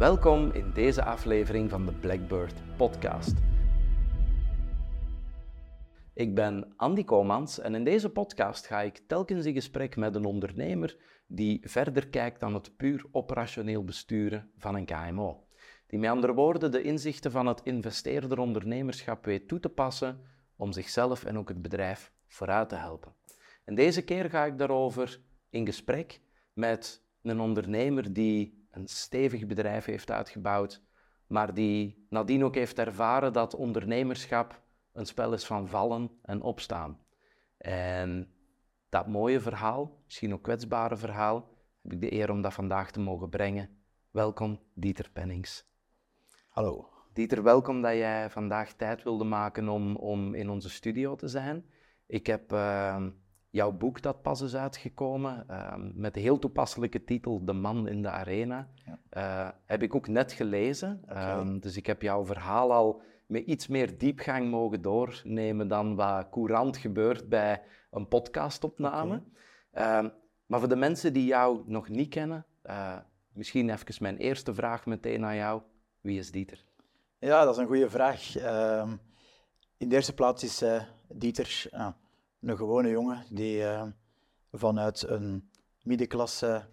Welkom in deze aflevering van de Blackbird Podcast. Ik ben Andy Komans en in deze podcast ga ik telkens in gesprek met een ondernemer die verder kijkt dan het puur operationeel besturen van een KMO. Die met andere woorden de inzichten van het investeerder ondernemerschap weet toe te passen om zichzelf en ook het bedrijf vooruit te helpen. En deze keer ga ik daarover in gesprek met een ondernemer die een stevig bedrijf heeft uitgebouwd, maar die nadien ook heeft ervaren dat ondernemerschap een spel is van vallen en opstaan. En dat mooie verhaal, misschien ook kwetsbare verhaal, heb ik de eer om dat vandaag te mogen brengen. Welkom, Dieter Pennings. Hallo. Dieter, welkom dat jij vandaag tijd wilde maken om, om in onze studio te zijn. Ik heb uh, jouw boek dat pas is uitgekomen, uh, met de heel toepasselijke titel De Man in de Arena, ja. uh, heb ik ook net gelezen. Okay. dus ik heb jouw verhaal al met iets meer diepgang mogen doornemen dan wat courant gebeurt bij een podcastopname. Okay. maar voor de mensen die jou nog niet kennen, eh, misschien even mijn eerste vraag meteen aan jou. Wie is Dieter? Ja, dat is een goede vraag. In de eerste plaats is uh, Dieter uh, een gewone jongen die uh, vanuit een middenklasse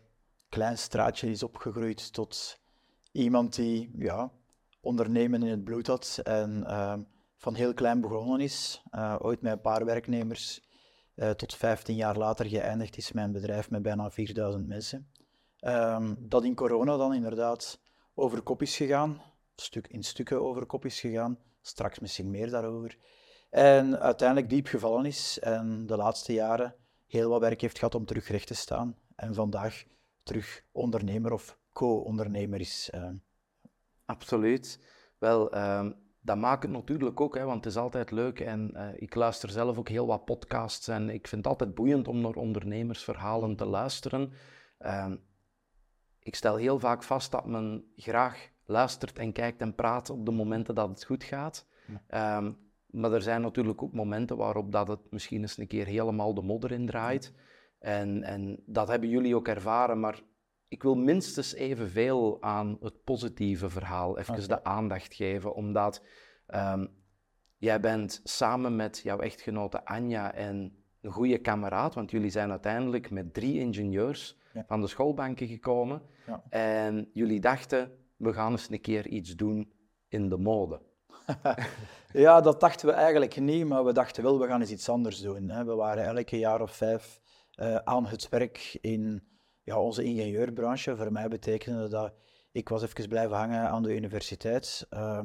klein straatje is opgegroeid tot iemand die ja, ondernemen in het bloed had en ehm, van heel klein begonnen is. ooit met een paar werknemers, tot 15 jaar later geëindigd is mijn bedrijf met bijna 4000 mensen. Ehm, dat in corona dan inderdaad over kop is gegaan stuk, in stukken over kop is gegaan. Straks misschien meer daarover. En uiteindelijk diep gevallen is en de laatste jaren heel wat werk heeft gehad om terug recht te staan. En vandaag terug ondernemer of co-ondernemer is. Uh. Absoluut. Wel, uh, dat maakt het natuurlijk ook, hè, want het is altijd leuk. En uh, ik luister zelf ook heel wat podcasts en ik vind het altijd boeiend om naar ondernemersverhalen te luisteren. Ehm, ik stel heel vaak vast dat men graag luistert en kijkt en praat op de momenten dat het goed gaat. Um, maar er zijn natuurlijk ook momenten waarop dat het misschien eens een keer helemaal de modder in draait. En, en dat hebben jullie ook ervaren, maar ik wil minstens evenveel aan het positieve verhaal even okay. de aandacht geven, omdat um, jij bent samen met jouw echtgenote Anja en een goede kameraad, want jullie zijn uiteindelijk met drie ingenieurs ja. van de schoolbanken gekomen. Ja. En jullie dachten, we gaan eens een keer iets doen in de mode. ja, dat dachten we eigenlijk niet, maar we dachten wel, we gaan eens iets anders doen. Hè. We waren elke jaar of vijf uh, aan het werk in ja, onze ingenieurbranche. Voor mij betekende dat ik was even blijven hangen aan de universiteit. Uh,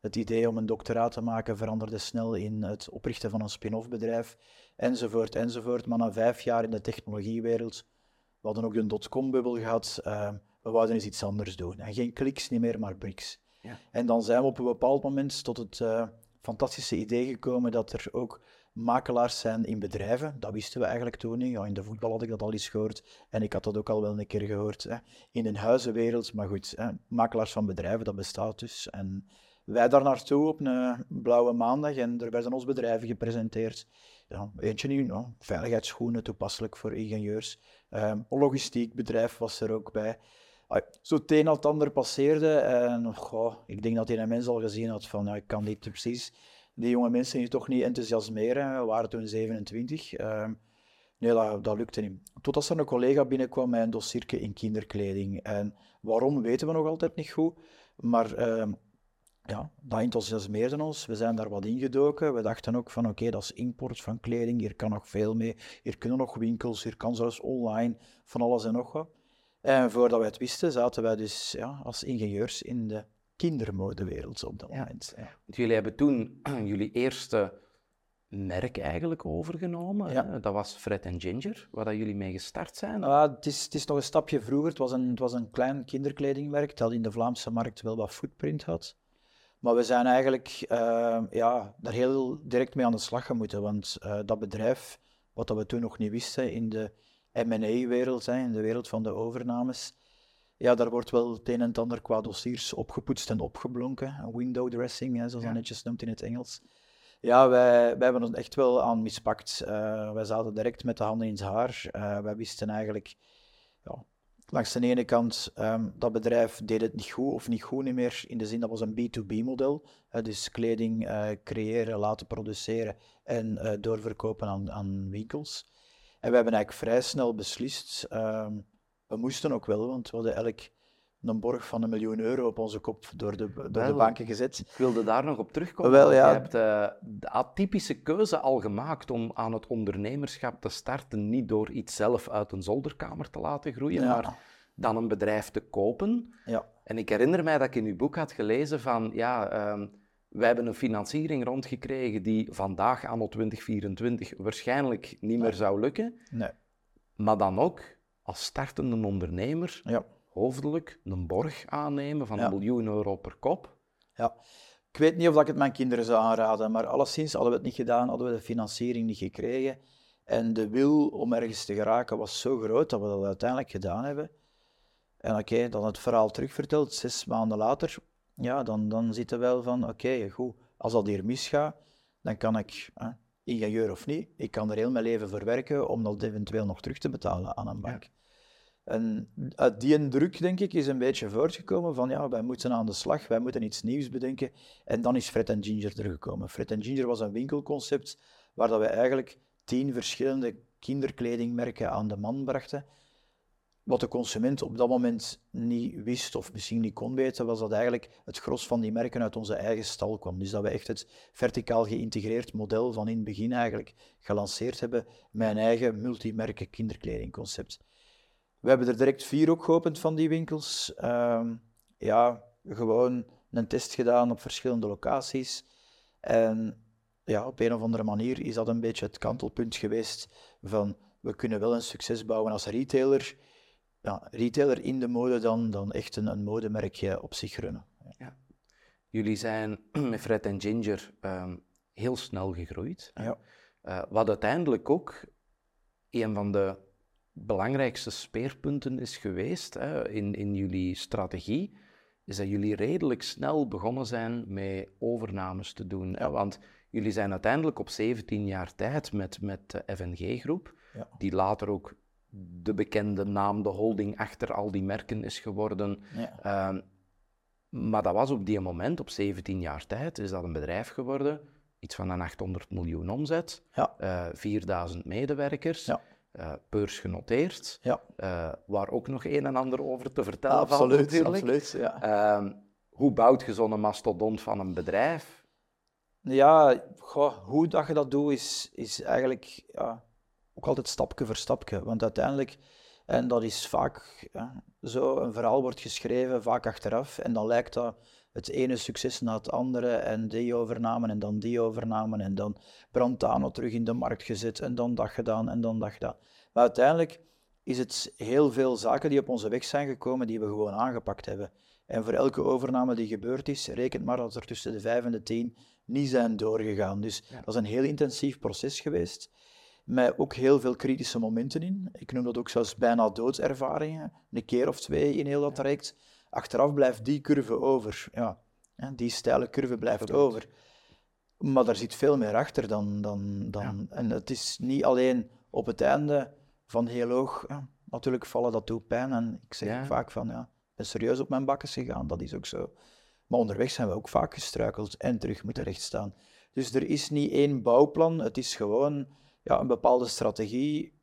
het idee om een doctoraat te maken veranderde snel in het oprichten van een spin-off bedrijf, enzovoort, enzovoort. Maar na vijf jaar in de technologiewereld, we hadden ook een dotcom-bubbel gehad, uh, we wouden eens iets anders doen. En geen kliks, niet meer, maar bricks. En dan zijn we op een bepaald moment tot het uh, fantastische idee gekomen dat er ook makelaars zijn in bedrijven. Dat wisten we eigenlijk toen niet. Ja, in de voetbal had ik dat al eens gehoord. En ik had dat ook al wel een keer gehoord. Hè. In een huizenwereld, maar goed, hè. makelaars van bedrijven, dat bestaat dus. En wij daar naartoe op een blauwe maandag en er werden ons bedrijven gepresenteerd. Ja, eentje nu, veiligheidsschoenen, toepasselijk voor ingenieurs. Um, logistiek bedrijf was er ook bij zo het een het ander passeerde. En goh, ik denk dat hij een mens al gezien had van, ja, ik kan dit precies. Die jonge mensen die toch niet enthousiasmeren. We waren toen 27. Uh, ehm, nee, dat, dat, lukte niet. Totdat er een collega binnenkwam met een dossiertje in kinderkleding. En waarom, weten we nog altijd niet goed. Maar uh, ja, dat enthousiasmeerde ons. We zijn daar wat ingedoken. We dachten ook van, oké, dat is import van kleding. Hier kan nog veel mee. Hier kunnen nog winkels. Hier kan zelfs online van alles en nog wat. En voordat wij het wisten, zaten wij dus ja, als ingenieurs in de kindermodewereld op dat ja. moment. Ja. Want jullie hebben toen jullie eerste merk eigenlijk overgenomen. Ja. Dat was Fred Ginger, waar dat jullie mee gestart zijn. Ah, het, is, het is nog een stapje vroeger. Het was een, het was een klein kinderkledingmerk dat in de Vlaamse markt wel wat footprint had. Maar we zijn eigenlijk uh, ja, daar heel direct mee aan de slag gemoeten. Want uh, dat bedrijf, wat dat we toen nog niet wisten, in de M&A-wereld, in de wereld van de overnames, ja, daar wordt wel het een en het ander qua dossiers opgepoetst en opgeblonken. Window dressing, hè, zoals ja. dat netjes noemt in het Engels. Ja, wij, wij hebben ons echt wel aan mispakt. Uh, wij zaten direct met de handen in het haar. Uh, wij wisten eigenlijk ja, langs de ene kant, um, dat bedrijf deed het niet goed of niet goed niet meer, in de zin dat was een B2B-model. Uh, dus kleding creëren, laten produceren en doorverkopen aan, aan, winkels. En we hebben eigenlijk vrij snel beslist, um, we moesten ook wel, want we hadden elk een borg van een miljoen euro op onze kop door de, door de banken gezet. Ik wilde daar nog op terugkomen. Wel, ja. Je hebt uh, de atypische keuze al gemaakt om aan het ondernemerschap te starten, niet door iets zelf uit een zolderkamer te laten groeien, maar dan een bedrijf te kopen. Ja. En ik herinner mij dat ik in uw boek had gelezen van, ja, um, wij hebben een financiering rondgekregen die vandaag, anno 2024, waarschijnlijk niet meer zou lukken. Nee. Maar dan ook, als startende ondernemer, ja hoofdelijk een borg aannemen van een miljoen euro per kop. Ja, ik weet niet of ik het mijn kinderen zou aanraden, maar alleszins hadden we het niet gedaan, hadden we de financiering niet gekregen. En de wil om ergens te geraken was zo groot dat we dat uiteindelijk gedaan hebben. En oké, dan het verhaal terugverteld, zes maanden later, ja, dan, dan zit er wel van, oké, goed, als dat hier misgaat, dan kan ik, eh, ingenieur of niet, ik kan er heel mijn leven voor werken om dat eventueel nog terug te betalen aan een bank. En uit die druk, denk ik, is een beetje voortgekomen van ja, wij moeten aan de slag, wij moeten iets nieuws bedenken. En dan is Fred Ginger er gekomen. Fred Ginger was een winkelconcept waar dat we eigenlijk tien verschillende kinderkledingmerken aan de man brachten. Wat de consument op dat moment niet wist of misschien niet kon weten, was dat eigenlijk het gros van die merken uit onze eigen stal kwam. Dus dat we echt het verticaal geïntegreerd model van in het begin eigenlijk gelanceerd hebben met een eigen multimerken kinderkledingconcept. We hebben er direct vier ook geopend van die winkels. Uh, ja, gewoon een test gedaan op verschillende locaties. En ja, op een of andere manier is dat een beetje het kantelpunt geweest van we kunnen wel een succes bouwen als retailer. Ja, retailer in de mode dan, dan echt een, een modemerkje op zich runnen. Ja. Jullie zijn met Fred en Ginger um, heel snel gegroeid. Ja. Uh, wat uiteindelijk ook een van de belangrijkste speerpunten is geweest hè, in, in jullie strategie, is dat jullie redelijk snel begonnen zijn met overnames te doen. Hè, want jullie zijn uiteindelijk op 17 jaar tijd met, met de FNG-groep, ja. die later ook de bekende naam, de holding achter al die merken is geworden. Ja. Ehm, maar dat was op die moment, op 17 jaar tijd, is dat een bedrijf geworden, iets van een 800 miljoen omzet, ja. uh, eh, 4000 medewerkers. Ja uh, beurs genoteerd, ja. Uh, waar ook nog een en ander over te vertellen absoluut, valt natuurlijk. Absoluut, ja. Uh, hoe bouwt je zo'n mastodont van een bedrijf? Ja, goh, hoe dat je dat doet is, is eigenlijk ja, ook altijd stapje voor stapje. Want uiteindelijk, en dat is vaak ja, zo, een verhaal wordt geschreven, vaak achteraf, en dan lijkt dat het ene succes na het andere en die overnamen en dan die overnamen en dan Brantano terug in de markt gezet en dan dat gedaan en dan dat gedaan. Maar uiteindelijk is het heel veel zaken die op onze weg zijn gekomen die we gewoon aangepakt hebben. En voor elke overname die gebeurd is, rekent maar dat er tussen de vijf en de tien niet zijn doorgegaan. Dus dat is een heel intensief proces geweest, met ook heel veel kritische momenten in. Ik noem dat ook zelfs bijna doodservaringen, een keer of twee in heel dat traject Achteraf blijft die curve over. Ja, die steile curve blijft over. Maar daar zit veel meer achter dan... dan, dan En het is niet alleen op het einde van heel hoog... Ja, natuurlijk vallen dat toe pijn. En ik zeg vaak van, ja, ik ben serieus op mijn bakken gegaan. Dat is ook zo. Maar onderweg zijn we ook vaak gestruikeld en terug moeten rechtstaan. Dus er is niet één bouwplan. Het is gewoon ja, een bepaalde strategie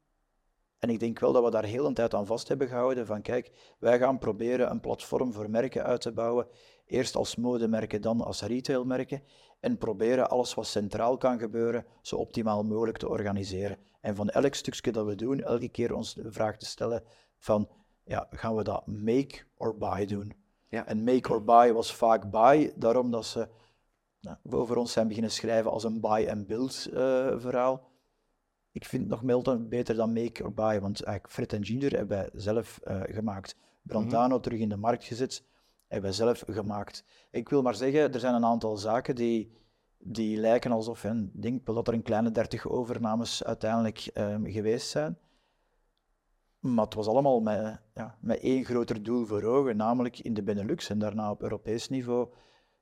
en ik denk wel dat we daar heel een tijd aan vast hebben gehouden. Van kijk, wij gaan proberen een platform voor merken uit te bouwen. Eerst als modemerken, dan als retailmerken. En proberen alles wat centraal kan gebeuren, zo optimaal mogelijk te organiseren. En van elk stukje dat we doen, elke keer ons de vraag te stellen van, ja, gaan we dat make or buy doen? Ja. En make or buy was vaak buy, daarom dat ze nou, over ons zijn beginnen schrijven als een buy and build uh, verhaal ik vind nog Milton beter dan Make or Buy, want eigenlijk Fred en Ginger hebben wij zelf uh, gemaakt. Brantano mhm. terug in de markt gezet, hebben wij zelf gemaakt. Ik wil maar zeggen, er zijn een aantal zaken die, die lijken alsof, ik denk wel dat er een kleine 30 overnames uiteindelijk um, geweest zijn. Maar het was allemaal met, ja, met één groter doel voor ogen, namelijk in de Benelux en daarna op Europees niveau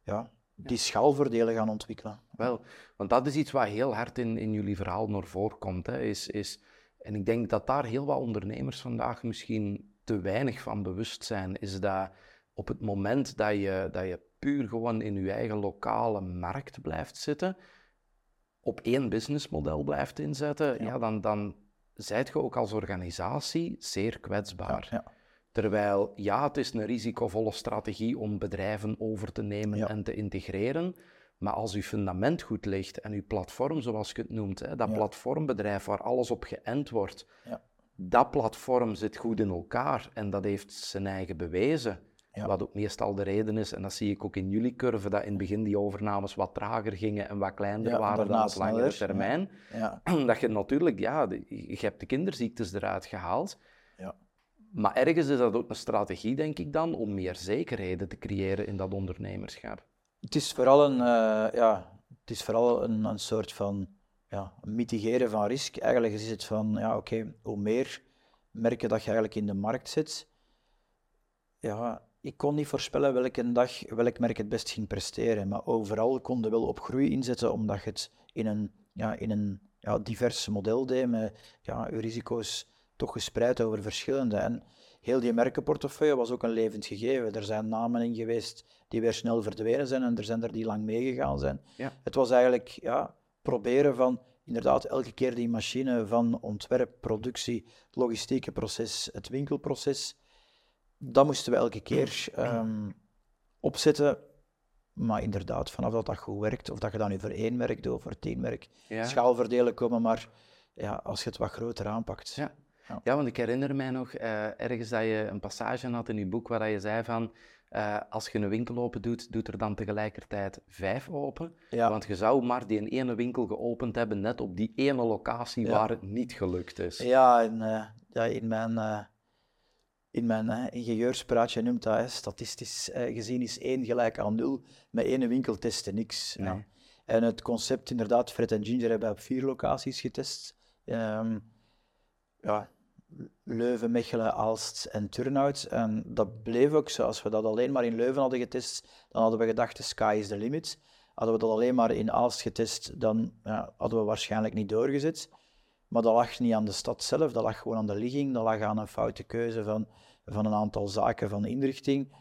ja, die schaalvoordelen gaan ontwikkelen. Wel, want dat is iets wat heel hard in, in jullie verhaal naar voren komt. Hè, is, is, en ik denk dat daar heel wat ondernemers vandaag misschien te weinig van bewust zijn, is dat op het moment dat je, dat je puur gewoon in je eigen lokale markt blijft zitten, op één businessmodel blijft inzetten, ja. dan, dan zijt je ook als organisatie zeer kwetsbaar. Ja, Terwijl, ja, het is een risicovolle strategie om bedrijven over te nemen en te integreren, maar als uw fundament goed ligt en uw platform, zoals je het noemt, hè, dat platformbedrijf waar alles op geënt wordt, dat platform zit goed in elkaar en dat heeft zijn eigen bewezen. Wat ook meestal de reden is, en dat zie ik ook in jullie curve, dat in het begin die overnames wat trager gingen en wat kleiner waren dan op langere termijn. Ja. Dat je natuurlijk, ja, je hebt de kinderziektes eruit gehaald. Ja. Maar ergens is dat ook een strategie, denk ik dan, om meer zekerheden te creëren in dat ondernemerschap. Het is vooral een, uh, ja, het is vooral een, een soort van ja, mitigeren van risk. Eigenlijk is het van, ja, oké, hoe meer merken dat je eigenlijk in de markt zit, ja, ik kon niet voorspellen welke dag welk merk het best ging presteren, maar overal kon je wel op groei inzetten, omdat je het in een, ja, in een ja, divers model deed, met ja, je risico's toch gespreid over verschillende. En heel die merkenportefeuille was ook een levend gegeven. Er zijn namen in geweest die weer snel verdwenen zijn en er zijn er die lang meegegaan zijn. Ja. Het was eigenlijk ja, proberen van inderdaad elke keer die machine van ontwerp, productie, het logistieke proces, het winkelproces dat moesten we elke keer um, opzetten. Maar inderdaad, vanaf dat dat goed werkt, of dat je dan nu voor één merk doet of voor tien merk, ja. schaalverdelen komen, maar ja, als je het wat groter aanpakt. Ja, ja. want ik herinner mij nog uh, ergens dat je een passage had in je boek waar je zei van, uh, als je een winkel open doet, doet er dan tegelijkertijd vijf open. Ja. Want je zou maar die ene winkel geopend hebben, net op die ene locatie waar het niet gelukt is. Ja, in, uh, ja, in mijn in mijn uh, ingenieurspraatje noemt dat, statistisch uh, gezien is 1 gelijk aan 0. Met één winkel testen niks. Ja. En het concept, inderdaad, Fred en Ginger hebben op vier locaties getest. Um, ja, Leuven, Mechelen, Aalst en Turnhout. En dat bleef ook zo. Als we dat alleen maar in Leuven hadden getest, dan hadden we gedacht, the sky is the limit. Hadden we dat alleen maar in Aalst getest, dan ja, hadden we waarschijnlijk niet doorgezet. Maar dat lag niet aan de stad zelf, dat lag gewoon aan de ligging, dat lag aan een foute keuze van, van een aantal zaken van inrichting.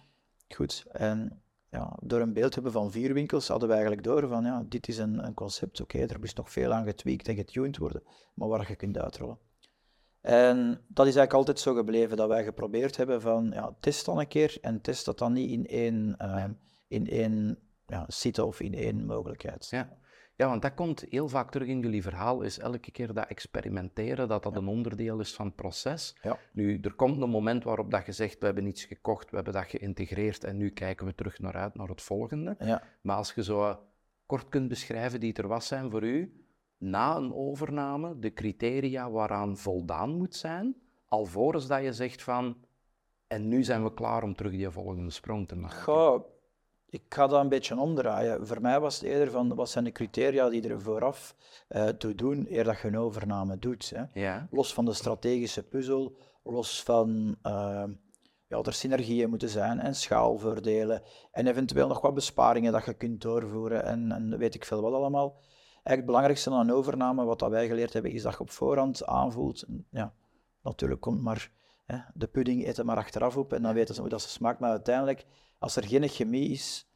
Goed, en ja, door een beeld hebben van vier winkels hadden we eigenlijk door van ja, dit is een, een concept, oké, er moest nog veel aan getweakt en getuned worden, maar waar je kunt uitrollen. En dat is eigenlijk altijd zo gebleven, dat wij geprobeerd hebben van ja, test dan een keer en test dat dan niet in één, uh, in één ja, site of in één mogelijkheid. Ja. Ja, want dat komt heel vaak terug in jullie verhaal, is elke keer dat experimenteren, dat dat een onderdeel is van het proces. Ja. Nu, er komt een moment waarop dat je zegt, we hebben iets gekocht, we hebben dat geïntegreerd en nu kijken we terug naar uit naar het volgende. Ja. Maar als je zo kort kunt beschrijven die er was zijn voor u, na een overname, de criteria waaraan voldaan moet zijn, alvorens dat je zegt van, en nu zijn we klaar om terug die volgende sprong te maken ik ga dat een beetje omdraaien. Voor mij was het eerder van, wat zijn de criteria die er vooraf uh, toe doen, eer dat je een overname doet. Hè? Ja. Los van de strategische puzzel, los van uh, ja, er synergieën moeten zijn en schaalvoordelen en eventueel nog wat besparingen dat je kunt doorvoeren en, en weet ik veel wat allemaal. Eigenlijk het belangrijkste aan een overname, wat dat wij geleerd hebben, is dat je op voorhand aanvoelt. Ja, natuurlijk komt maar hè, de pudding eten maar achteraf op en dan weten ze hoe dat ze smaakt, maar uiteindelijk als er geen chemie is,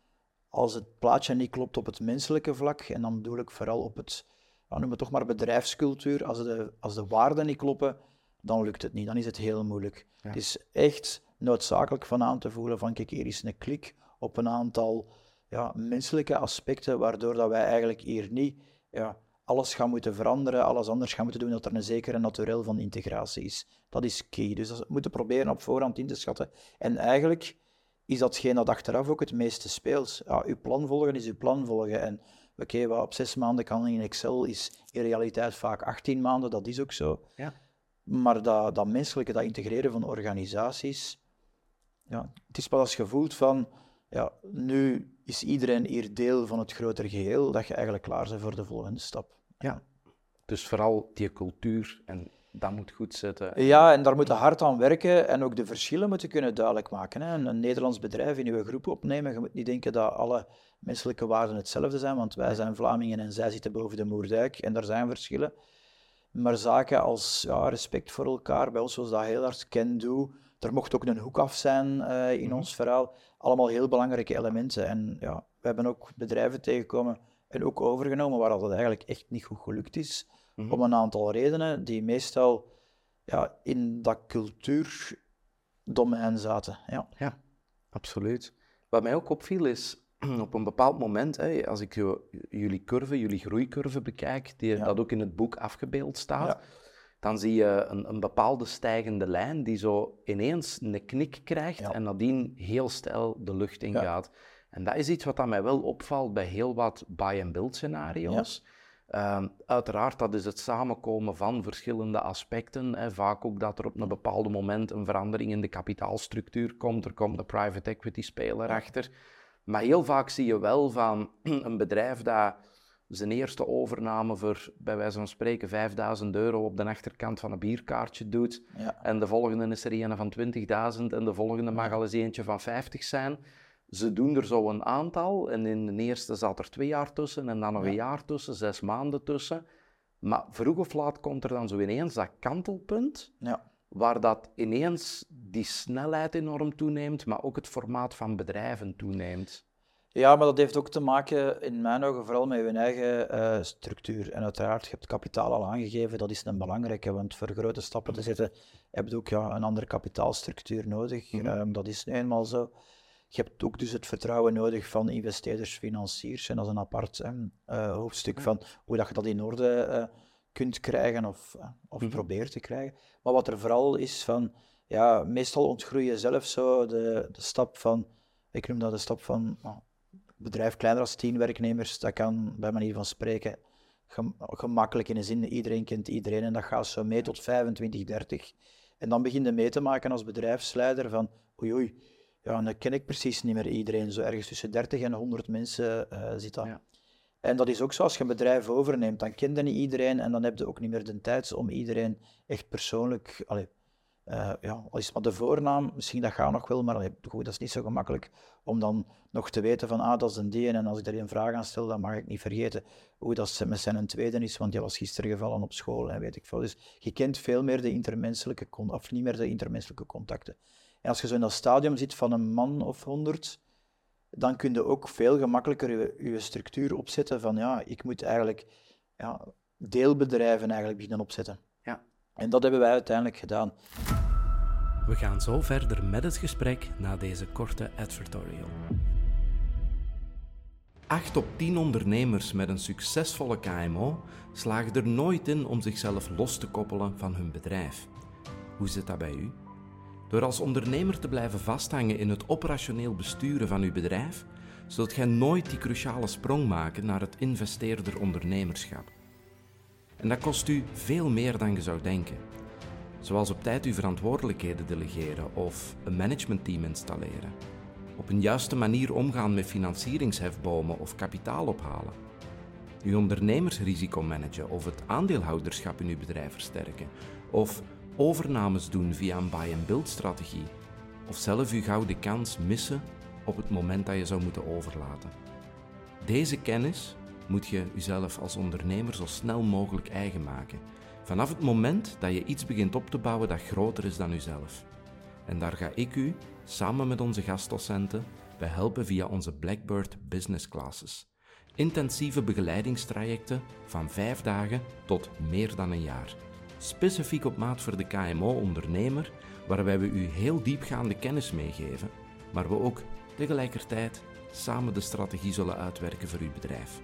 als het plaatje niet klopt op het menselijke vlak, en dan bedoel ik vooral op het, ja, noem het toch maar bedrijfscultuur, als de, als de waarden niet kloppen, dan lukt het niet. Dan is het heel moeilijk. Het is echt noodzakelijk van aan te voelen van kijk, hier is een klik op een aantal ja, menselijke aspecten, waardoor dat wij eigenlijk hier niet ja, alles gaan moeten veranderen, alles anders gaan moeten doen, dat er een zekere naturel van integratie is. Dat is key. Dus dat moeten proberen op voorhand in te schatten. En eigenlijk is datgene dat achteraf ook het meeste speelt. Ja, uw plan volgen is uw plan volgen. En oké, wat op zes maanden kan in Excel, is in realiteit vaak 18 maanden, dat is ook zo. Ja. Maar dat, dat menselijke, dat integreren van organisaties, ja, het is pas als je voelt van, ja, nu is iedereen hier deel van het grotere geheel, dat je eigenlijk klaar bent voor de volgende stap. Ja, dus vooral die cultuur en dat moet goed zitten. Ja, en daar moeten hard aan werken en ook de verschillen moeten kunnen duidelijk maken. Hè. Een, Nederlands bedrijf in uw groep opnemen, je moet niet denken dat alle menselijke waarden hetzelfde zijn, want wij zijn Vlamingen en zij zitten boven de Moerdijk en daar zijn verschillen. Maar zaken als ja, respect voor elkaar, bij ons was dat heel hard can-do, er mocht ook een hoek af zijn eh, in mhm. ons verhaal. Allemaal heel belangrijke elementen. En ja, we hebben ook bedrijven tegengekomen en ook overgenomen waar dat eigenlijk echt niet goed gelukt is. Mhm. Om een aantal redenen die meestal ja, in dat cultuurdomein zaten. Ja. ja, absoluut. Wat mij ook opviel is, op een bepaald moment, hè, als ik jullie curve, jullie groeicurve bekijk, die dat ook in het boek afgebeeld staat, dan zie je een, een, bepaalde stijgende lijn die zo ineens een knik krijgt en nadien heel stijl de lucht ingaat. En dat is iets wat aan mij wel opvalt bij heel wat buy-and-build scenario's. Ehm, uiteraard, dat is het samenkomen van verschillende aspecten. Hè. Vaak ook dat er op een bepaald moment een verandering in de kapitaalstructuur komt. Er komt een private equity speler achter. Maar heel vaak zie je wel van een bedrijf dat zijn eerste overname voor, bij wijze van spreken, 5000 euro op de achterkant van een bierkaartje doet. En de volgende is er een van 20.000 en de volgende mag al eens eentje van 50 zijn. Ze doen er zo een aantal en in de eerste zat er twee jaar tussen en dan nog een jaar tussen, zes maanden tussen. Maar vroeg of laat komt er dan zo ineens dat kantelpunt, ja. waar dat ineens die snelheid enorm toeneemt, maar ook het formaat van bedrijven toeneemt. Ja, maar dat heeft ook te maken, in mijn ogen, vooral met hun eigen uh, structuur. En uiteraard, je hebt kapitaal al aangegeven, dat is een belangrijke, want voor grote stappen te zetten heb je ook ja, een andere kapitaalstructuur nodig. Mm -hmm. dat is nu eenmaal zo. Je hebt ook dus het vertrouwen nodig van investeerders, financiers. En dat is een apart uh, hoofdstuk van hoe dat je dat in orde uh, kunt krijgen of, of mm -hmm. probeert te krijgen. Maar wat er vooral is van, ja, meestal ontgroei je zelf zo de, de stap van, ik noem dat de stap van, oh, bedrijf kleiner dan 10 werknemers, dat kan bij manier van spreken gemakkelijk in de zin, iedereen kent iedereen en dat gaat zo mee tot 25, 30. En dan begin je mee te maken als bedrijfsleider van, oei oei, ja, dan ken ik precies niet meer iedereen. Zo ergens tussen 30 en 100 mensen uh, zit dat. Ja. En dat is ook zo, als je een bedrijf overneemt, dan ken je niet iedereen en dan heb je ook niet meer de tijd om iedereen echt persoonlijk... Allez, uh, ja, al maar de voornaam, misschien dat gaat nog wel, maar goed, dat is niet zo gemakkelijk om dan nog te weten van, ah, dat is een die en als ik daar een vraag aan stel, dan mag ik niet vergeten hoe dat met zijn tweede is, want die was gisteren gevallen op school en weet ik veel. Dus je kent veel meer de intermenselijke, of niet meer de intermenselijke contacten. En als je zo in dat stadium zit van een man of honderd, dan kun je ook veel gemakkelijker je, je structuur opzetten van, ja, ik moet eigenlijk ja, deelbedrijven eigenlijk beginnen opzetten. En dat hebben wij uiteindelijk gedaan. We gaan zo verder met het gesprek na deze korte advertorial. 8 op 10 ondernemers met een succesvolle KMO slagen er nooit in om zichzelf los te koppelen van hun bedrijf. Hoe zit dat bij u? Door als ondernemer te blijven vasthangen in het operationeel besturen van uw bedrijf, zult gij nooit die cruciale sprong maken naar het investeerder ondernemerschap. En dat kost u veel meer dan je zou denken. Zoals op tijd uw verantwoordelijkheden delegeren of een managementteam installeren. Op een juiste manier omgaan met financieringshefbomen of kapitaal ophalen. Uw ondernemersrisico managen of het aandeelhouderschap in uw bedrijf versterken. Of overnames doen via een buy-and-build strategie. Of zelf uw gouden kans missen op het moment dat je zou moeten overlaten. Deze kennis moet je jezelf als ondernemer zo snel mogelijk eigen maken. Vanaf het moment dat je iets begint op te bouwen dat groter is dan jezelf. En daar ga ik u, samen met onze gastdocenten, bij helpen via onze Blackbird Business Classes. Intensieve begeleidingstrajecten van vijf dagen tot meer dan een jaar. Specifiek op maat voor de KMO-ondernemer, waarbij we u heel diepgaande kennis meegeven, maar we ook tegelijkertijd samen de strategie zullen uitwerken voor uw bedrijf.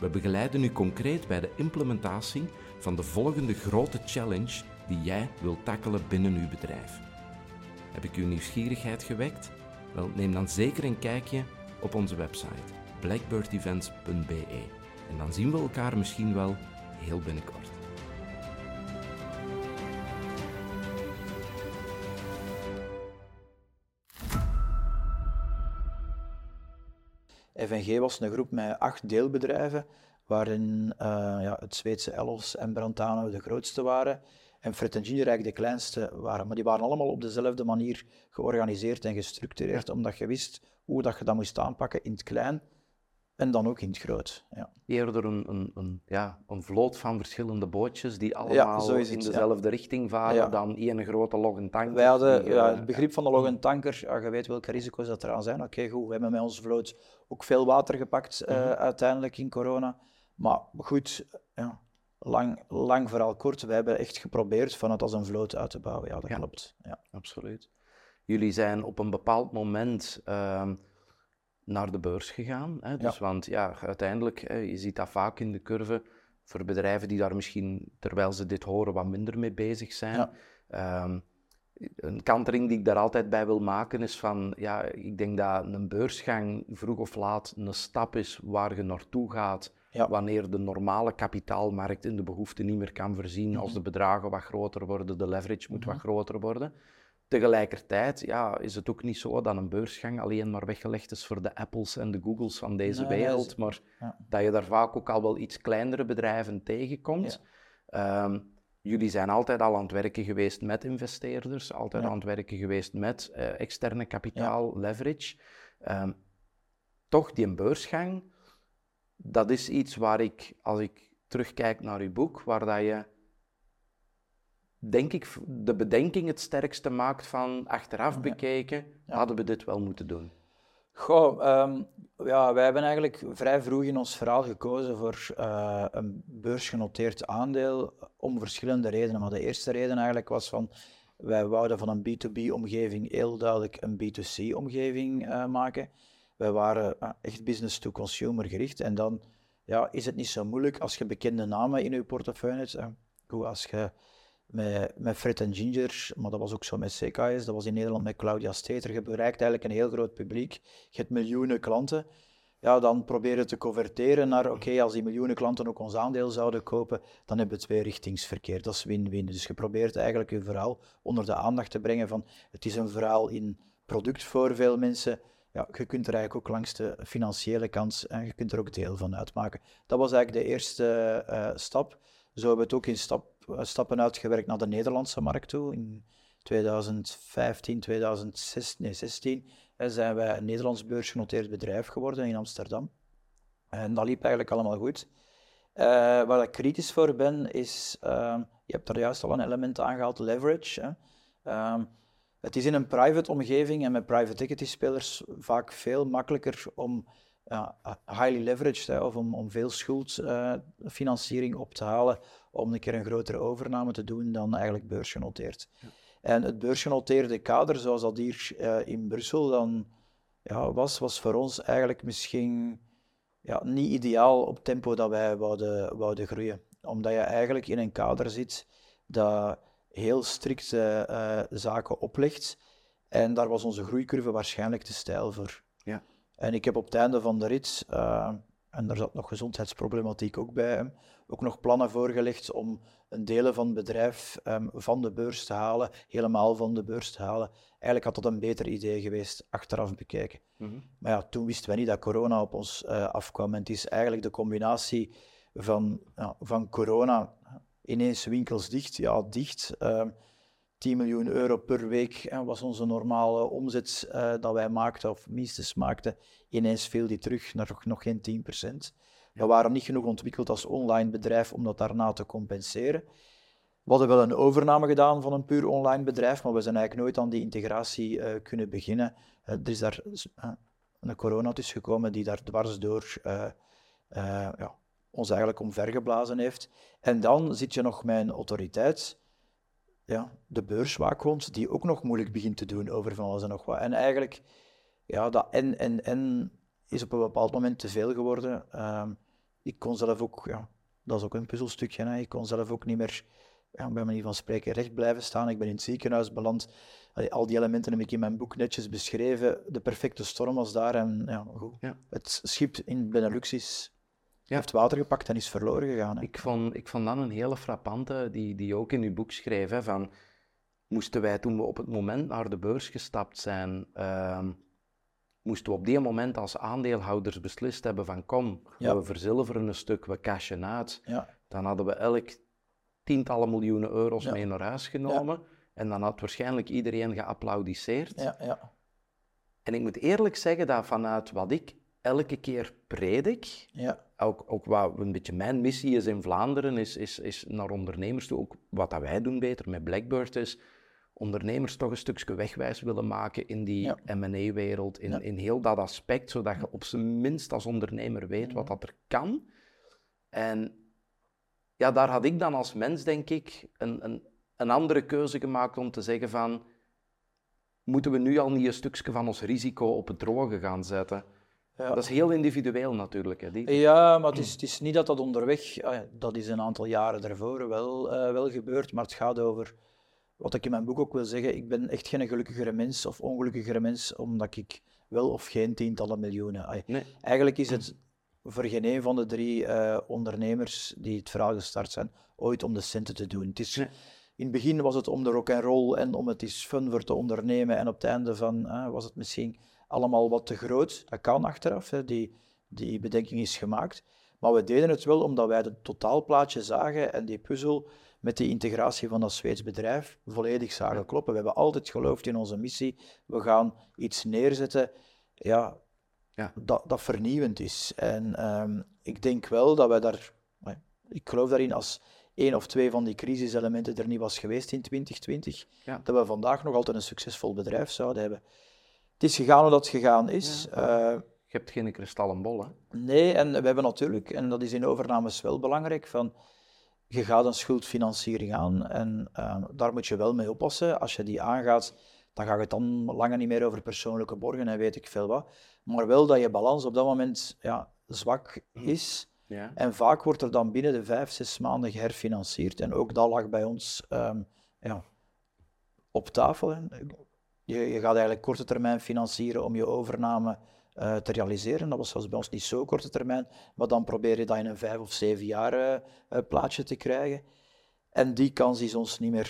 We begeleiden u concreet bij de implementatie van de volgende grote challenge die jij wilt tackelen binnen uw bedrijf. Heb ik uw nieuwsgierigheid gewekt? Wel, neem dan zeker een kijkje op onze website blackbirdevents.be en dan zien we elkaar misschien wel heel binnenkort. FNG was een groep met acht deelbedrijven, waarin uh, ja, het Zweedse Ellos en Brantano de grootste waren en Fred Engineer de kleinste waren. Maar die waren allemaal op dezelfde manier georganiseerd en gestructureerd, omdat je wist hoe dat je dat moest aanpakken in het klein. En dan ook in het groot. Ja. Eerder een, een, een, ja, een vloot van verschillende bootjes die allemaal in dezelfde richting varen dan één grote loggen tanker. Wij hadden ja, het begrip van de loggen tanker, ja, je weet welke risico's dat eraan zijn. Oké, goed, we hebben met onze vloot ook veel water gepakt uh, uiteindelijk in corona. Maar goed, ja, lang, lang vooral kort, we hebben echt geprobeerd van het als een vloot uit te bouwen. Ja, dat klopt. Ja. Absoluut. Jullie zijn op een bepaald moment... Uh, naar de beurs gegaan. Hè? Dus, Want ja, uiteindelijk, hè, je ziet dat vaak in de curve voor bedrijven die daar misschien, terwijl ze dit horen, wat minder mee bezig zijn. Ehm, een kantering die ik daar altijd bij wil maken is van, ja, ik denk dat een beursgang vroeg of laat een stap is waar je naartoe gaat wanneer de normale kapitaalmarkt in de behoefte niet meer kan voorzien, als mhm. de bedragen wat groter worden, de leverage moet wat mhm. groter worden. Tegelijkertijd ja, is het ook niet zo dat een beursgang alleen maar weggelegd is voor de Apples en de Googles van deze wereld, maar dat je daar vaak ook al wel iets kleinere bedrijven tegenkomt. Ehm, jullie zijn altijd al aan het werken geweest met investeerders, altijd aan het werken geweest met uh, externe kapitaal, leverage. Um, toch, die beursgang, dat is iets waar ik, als ik terugkijk naar uw boek, waar dat je denk ik, de bedenking het sterkste maakt van achteraf bekeken, hadden we dit wel moeten doen? Goh, um, ja, wij hebben eigenlijk vrij vroeg in ons verhaal gekozen voor uh, een beursgenoteerd aandeel om verschillende redenen. Maar de eerste reden eigenlijk was van, wij wouden van een B2B-omgeving heel duidelijk een B2C-omgeving uh, eh, maken. Wij waren uh, echt business-to-consumer gericht en dan ja, is het niet zo moeilijk als je bekende namen in je portefeuille hebt. Goed, als je met, met Fred en Ginger, maar dat was ook zo met CKS, dat was in Nederland met Claudia Steter. Je bereikt eigenlijk een heel groot publiek, je hebt miljoenen klanten. Ja, dan probeer je te converteren naar, oké, als die miljoenen klanten ook ons aandeel zouden kopen, dan hebben we tweerichtingsverkeer. Dat is win-win. Dus je probeert eigenlijk je verhaal onder de aandacht te brengen van, het is een verhaal in product voor veel mensen. Ja, je kunt er eigenlijk ook langs de financiële kant, en je kunt er ook deel van uitmaken. Dat was eigenlijk de eerste uh, stap. Zo hebben we het ook in stap eh, stappen uitgewerkt naar de Nederlandse markt toe. In 2015, 2016 zijn wij een Nederlands beursgenoteerd bedrijf geworden in Amsterdam. En dat liep eigenlijk allemaal goed. Uh, waar ik kritisch voor ben, is, uh, je hebt er juist al een element aangehaald, leverage. Hè. Uh, het is in een private omgeving en met private equity spelers vaak veel makkelijker om highly leveraged, hè, of om, om veel schuldfinanciering op te halen, om een keer een grotere overname te doen dan eigenlijk beursgenoteerd. Ja. En het beursgenoteerde kader, zoals dat hier uh, in Brussel dan ja, was, was voor ons eigenlijk misschien ja, niet ideaal op tempo dat wij wouden, wouden groeien. Omdat je eigenlijk in een kader zit dat heel strikte uh, zaken oplegt. En daar was onze groeicurve waarschijnlijk te stijl voor. Ja. En ik heb op het einde van de rit, uh, en daar zat nog gezondheidsproblematiek ook bij hem, ook nog plannen voorgelegd om een delen van het bedrijf um, van de beurs te halen, helemaal van de beurs te halen. Eigenlijk had dat een beter idee geweest, achteraf bekijken. Mm -hmm. Maar ja, toen wisten we niet dat corona op ons uh, afkwam. En het is eigenlijk de combinatie van, ja, van corona, ineens winkels dicht, ja, dicht. Uh, 10 miljoen euro per week was onze normale omzet uh, dat wij maakten, of minstens maakten. Ineens viel die terug naar nog, nog geen 10 procent. We waren niet genoeg ontwikkeld als online bedrijf om dat daarna te compenseren. We hadden wel een overname gedaan van een puur online bedrijf, maar we zijn eigenlijk nooit aan die integratie uh, kunnen beginnen. Uh, er is daar een corona tussen gekomen die daar dwars door ja, ons eigenlijk omvergeblazen heeft. En dan zit je nog een autoriteit, ja, de beurswaakhond, die ook nog moeilijk begint te doen over van alles en nog wat. En eigenlijk, ja, dat en, en, en is op een bepaald moment te veel geworden. Ehm, ik kon zelf ook, ja, dat is ook een puzzelstukje, hè. ik kon zelf ook niet meer, ja, bij manier van spreken, recht blijven staan. Ik ben in het ziekenhuis beland. al die elementen heb ik in mijn boek netjes beschreven. De perfecte storm was daar en ja, goed. Ja. het schip in Benelux is ja. heeft water gepakt en is verloren gegaan. Hè. Ik, vond, ik vond dan een hele frappante, die, die ook in uw boek schreef, hè, van moesten wij toen we op het moment naar de beurs gestapt zijn, ehm, moesten we op die moment als aandeelhouders beslist hebben van kom, we verzilveren een stuk, we cashen uit, ja. dan hadden we elk tientallen miljoenen euro's mee naar huis genomen en dan had waarschijnlijk iedereen geapplaudisseerd. En ik moet eerlijk zeggen dat vanuit wat ik elke keer predik, Ja. ook, ook wat een beetje mijn missie is in Vlaanderen, is, is, is naar ondernemers toe, ook wat dat wij doen beter met Blackbird, is ondernemers toch een stukje wegwijs willen maken in die Ja. M&A-wereld, in, Ja. in heel dat aspect, zodat je op zijn minst als ondernemer weet wat dat er kan. En ja, daar had ik dan als mens, denk ik, een, een, een andere keuze gemaakt om te zeggen van, moeten we nu al niet een stukje van ons risico op het droge gaan zetten? Ja. Dat is heel individueel natuurlijk. Hè, die... Ja, maar het is, het is niet dat dat onderweg, ah dat is een aantal jaren daarvoor wel, eh, wel gebeurd, maar het gaat over, wat ik in mijn boek ook wil zeggen, ik ben echt geen gelukkigere mens of ongelukkigere mens omdat ik wel of geen tientallen miljoenen. Nee. Eigenlijk is het voor geen een van de drie eh, ondernemers die het verhaal gestart zijn, ooit om de centen te doen. Het is, Nee. In het begin was het om de rock and roll en om het is fun voor te ondernemen en op het einde van eh, was het misschien allemaal wat te groot. Dat kan achteraf, hè. Die, die bedenking is gemaakt. Maar we deden het wel omdat wij het totaalplaatje zagen en die puzzel met die integratie van dat Zweeds bedrijf volledig zagen kloppen. We hebben altijd geloofd in onze missie. We gaan iets neerzetten ja, Ja. Dat, dat vernieuwend is. En ehm, ik denk wel dat wij daar... Ik geloof daarin als één of twee van die crisiselementen er niet was geweest in 2020, Ja. dat we vandaag nog altijd een succesvol bedrijf zouden hebben. Het is gegaan hoe dat gegaan is. Eh, Je hebt geen kristallen bol, hè? Nee, en we hebben natuurlijk, en dat is in overnames wel belangrijk, van je gaat een schuldfinanciering aan en eh, daar moet je wel mee oppassen. Als je die aangaat, dan gaat het dan langer niet meer over persoonlijke borgen en weet ik veel wat. Maar wel dat je balans op dat moment ja, zwak is. Ja. En vaak wordt er dan binnen de vijf, zes maanden geherfinancierd. En ook dat lag bij ons ehm, ja, op tafel. hè. Je, je gaat eigenlijk korte termijn financieren om je overname eh, te realiseren. Dat was bij ons niet zo korte termijn, maar dan probeer je dat in een vijf of zeven jaar eh, plaatje te krijgen. En die kans is ons niet meer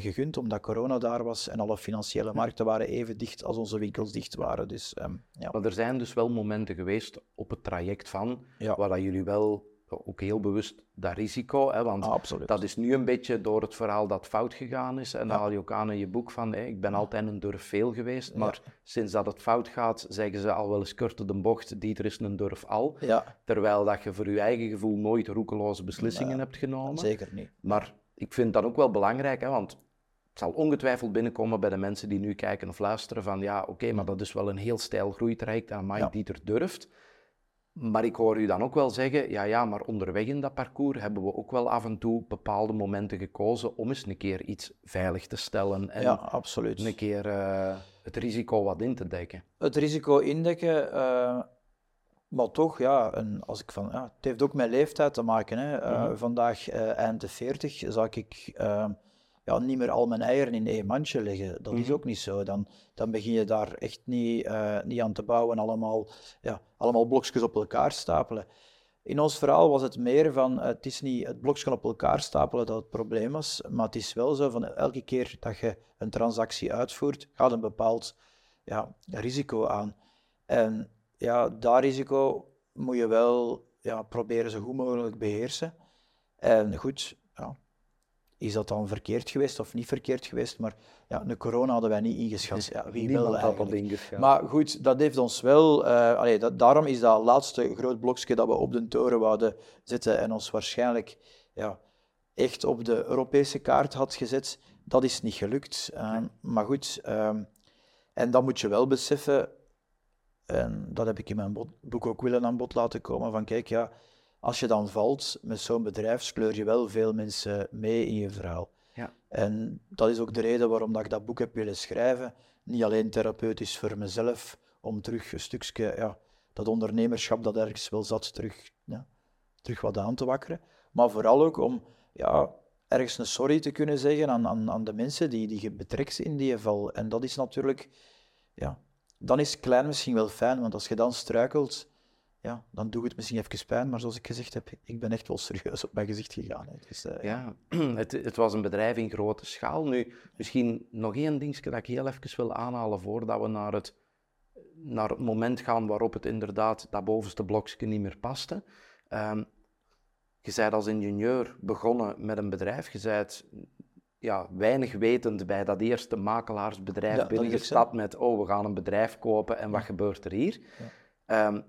gegund, omdat corona daar was en alle financiële markten waren even dicht als onze winkels dicht waren. Dus ehm, ja. Maar er zijn dus wel momenten geweest op het traject van, Ja. waar dat jullie wel ook heel bewust dat risico, hè, want absoluut. dat is nu een beetje door het verhaal dat fout gegaan is. En dan haal je ook aan in je boek van, ik ben altijd een durf veel geweest, maar sinds dat het fout gaat, zeggen ze al wel eens korte de bocht, Dieter is een durf al. ja, Terwijl dat je voor je eigen gevoel nooit roekeloze beslissingen hebt genomen. zeker niet. Maar ik vind dat ook wel belangrijk, hè, want het zal ongetwijfeld binnenkomen bij de mensen die nu kijken of luisteren van ja, oké, maar dat is wel een heel stijl groeitraject aan Mike Ja. Dieter durft. Maar ik hoor u dan ook wel zeggen, ja, ja, maar onderweg in dat parcours hebben we ook wel af en toe bepaalde momenten gekozen om eens een keer iets veilig te stellen en Ja, absoluut. een keer eh, het risico wat in te dekken. het risico indekken, eh, maar toch, ja, en als ik van, ja, het heeft ook met leeftijd te maken. Hè. Eh, Mhm. Vandaag, eind de 40, zal ik ja, niet meer al mijn eieren in één mandje leggen. Dat is Mhm. ook niet zo. Dan, dan begin je daar echt niet, eh, niet aan te bouwen, allemaal, ja, allemaal blokjes op elkaar stapelen. In ons verhaal was het meer van, het is niet het blokje op elkaar stapelen dat het probleem was, maar het is wel zo van elke keer dat je een transactie uitvoert, gaat een bepaald ja, risico aan. En ja, dat risico moet je wel ja, proberen zo goed mogelijk beheersen. En goed, ja, is dat dan verkeerd geweest of niet verkeerd geweest? Maar ja, de corona hadden wij niet ingeschat. Ja, wie Niemand wel had dat ingeschat. Maar goed, dat heeft ons wel... allee, dat, daarom is dat laatste groot blokje dat we op de toren wouden zetten en ons waarschijnlijk ja, echt op de Europese kaart had gezet, dat is niet gelukt. Ehm, maar goed, ehm, en dan moet je wel beseffen, en dat heb ik in mijn boek ook willen aan bod laten komen, van kijk, ja, als je dan valt met zo'n bedrijf, sleur je wel veel mensen mee in je verhaal. Ja. En dat is ook de reden waarom dat ik dat boek heb willen schrijven. Niet alleen therapeutisch voor mezelf, om terug een stukje, ja, dat ondernemerschap dat ergens wel zat, terug, ja, terug wat aan te wakkeren. Maar vooral ook om ja, ergens een sorry te kunnen zeggen aan, aan, aan de mensen die, die je betrekt in die val. En dat is natuurlijk, ja, dan is klein misschien wel fijn, want als je dan struikelt, ja, dan doet het misschien even pijn. Maar zoals ik gezegd heb, ik ben echt wel serieus op mijn gezicht gegaan. Hè. Dus, eh, Ja, het, het was een bedrijf in grote schaal. Nu, misschien nog één dingetje dat ik heel even wil aanhalen voordat we naar het, naar het moment gaan waarop het inderdaad dat bovenste blokje niet meer paste. Ehm, je bent als ingenieur begonnen met een bedrijf. Je bent ja, weinig wetend bij dat eerste makelaarsbedrijf Ja, binnengestapt met oh, we gaan een bedrijf kopen en wat gebeurt er hier? Ehm,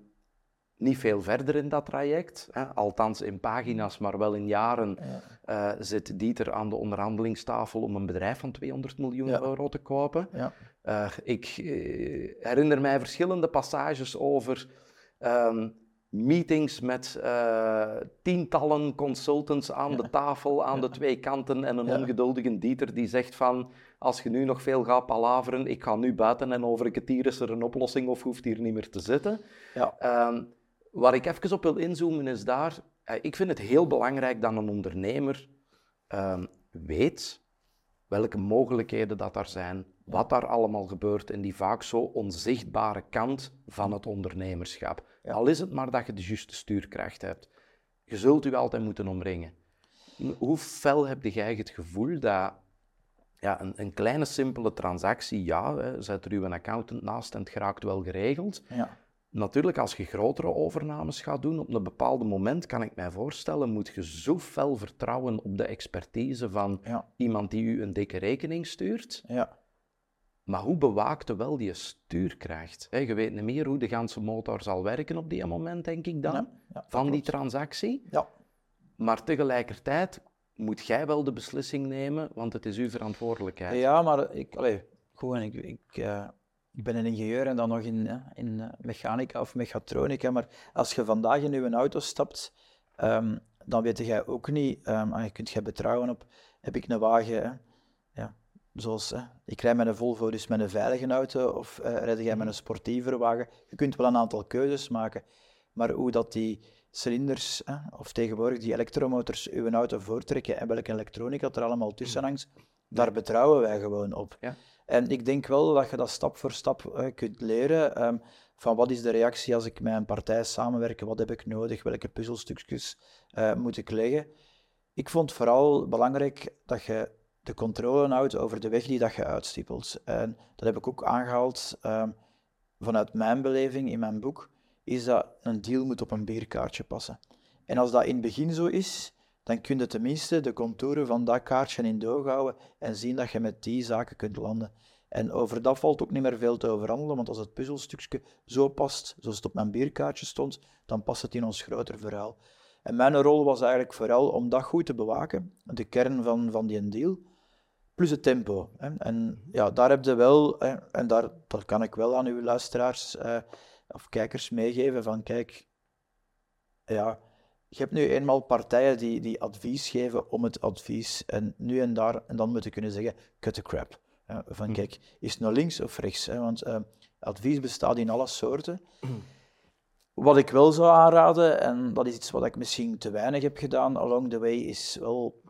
niet veel verder in dat traject. Hè. Althans in pagina's, maar wel in jaren eh, zit Dieter aan de onderhandelingstafel om een bedrijf van 200 miljoen Ja. euro te kopen. Ja. Eh, ik eh, herinner mij verschillende passages over ehm, meetings met tientallen consultants aan de tafel, aan de twee kanten en een ongeduldige Dieter die zegt van als je nu nog veel gaat palaveren, ik ga nu buiten en over een kwartier is er een oplossing of hoeft hier niet meer te zitten. Ja. Ehm, waar ik even op wil inzoomen is daar, eh, ik vind het heel belangrijk dat een ondernemer ehm, weet welke mogelijkheden dat er zijn, wat daar allemaal gebeurt in die vaak zo onzichtbare kant van het ondernemerschap. Al is het maar dat je de juiste stuurkracht hebt. Je zult u altijd moeten omringen. Hoe fel heb jij het gevoel dat ja, een, een kleine simpele transactie, ja, hè, zet er uw accountant naast en het geraakt wel geregeld. Ja. Natuurlijk, als je grotere overnames gaat doen, op een bepaald moment kan ik mij voorstellen, moet je zo fel vertrouwen op de expertise van Ja. iemand die u een dikke rekening stuurt. Ja. Maar hoe bewaakte wel die stuurkracht? Je weet niet meer hoe de ganse motor zal werken op die moment, denk ik dan, ja, van die transactie. Ja. Maar tegelijkertijd moet jij wel de beslissing nemen, want het is uw verantwoordelijkheid. Ja, maar ik, allee, gewoon, ik, ik, eh, ik ben een ingenieur en dan nog in, in eh, mechanica of mechatronica. Maar als je vandaag in uw auto stapt, ehm, dan weet jij ook niet, ehm, ah, je kunt je betrouwen op, heb ik een wagen, hè, ja, zoals, hè, ik rij met een Volvo, dus met een veilige auto, of eh rijd jij met een sportievere wagen. Je kunt wel een aantal keuzes maken, maar hoe dat die cilinders, hè, of tegenwoordig die elektromotors, uw auto voortrekken en welke elektronica er allemaal tussen hangt, daar betrouwen wij gewoon op. Ja. En ik denk wel dat je dat stap voor stap eh, kunt leren. ehm, van wat is de reactie als ik met een partij samenwerk, wat heb ik nodig, welke puzzelstukjes eh, moet ik leggen. Ik vond vooral belangrijk dat je de controle houdt over de weg die dat je uitstippelt. En dat heb ik ook aangehaald ehm, vanuit mijn beleving in mijn boek, is dat een deal moet op een bierkaartje passen. En als dat in het begin zo is, dan kun je tenminste de contouren van dat kaartje in doog houden en zien dat je met die zaken kunt landen. En over dat valt ook niet meer veel te overhandelen, want als het puzzelstukje zo past, zoals het op mijn bierkaartje stond, dan past het in ons groter verhaal. En mijn rol was eigenlijk vooral om dat goed te bewaken, de kern van, van die deal, plus het tempo. Hè. En ja, daar heb je wel, en daar, dat kan ik wel aan uw luisteraars eh, of kijkers meegeven, van kijk, ja, je hebt nu eenmaal partijen die, die advies geven om het advies. En nu en daar, en dan moet je kunnen zeggen, cut the crap. Ja, van kijk, is het nou links of rechts? Hè? Want eh, advies bestaat in alle soorten. Wat ik wel zou aanraden, en dat is iets wat ik misschien te weinig heb gedaan along the way, is wel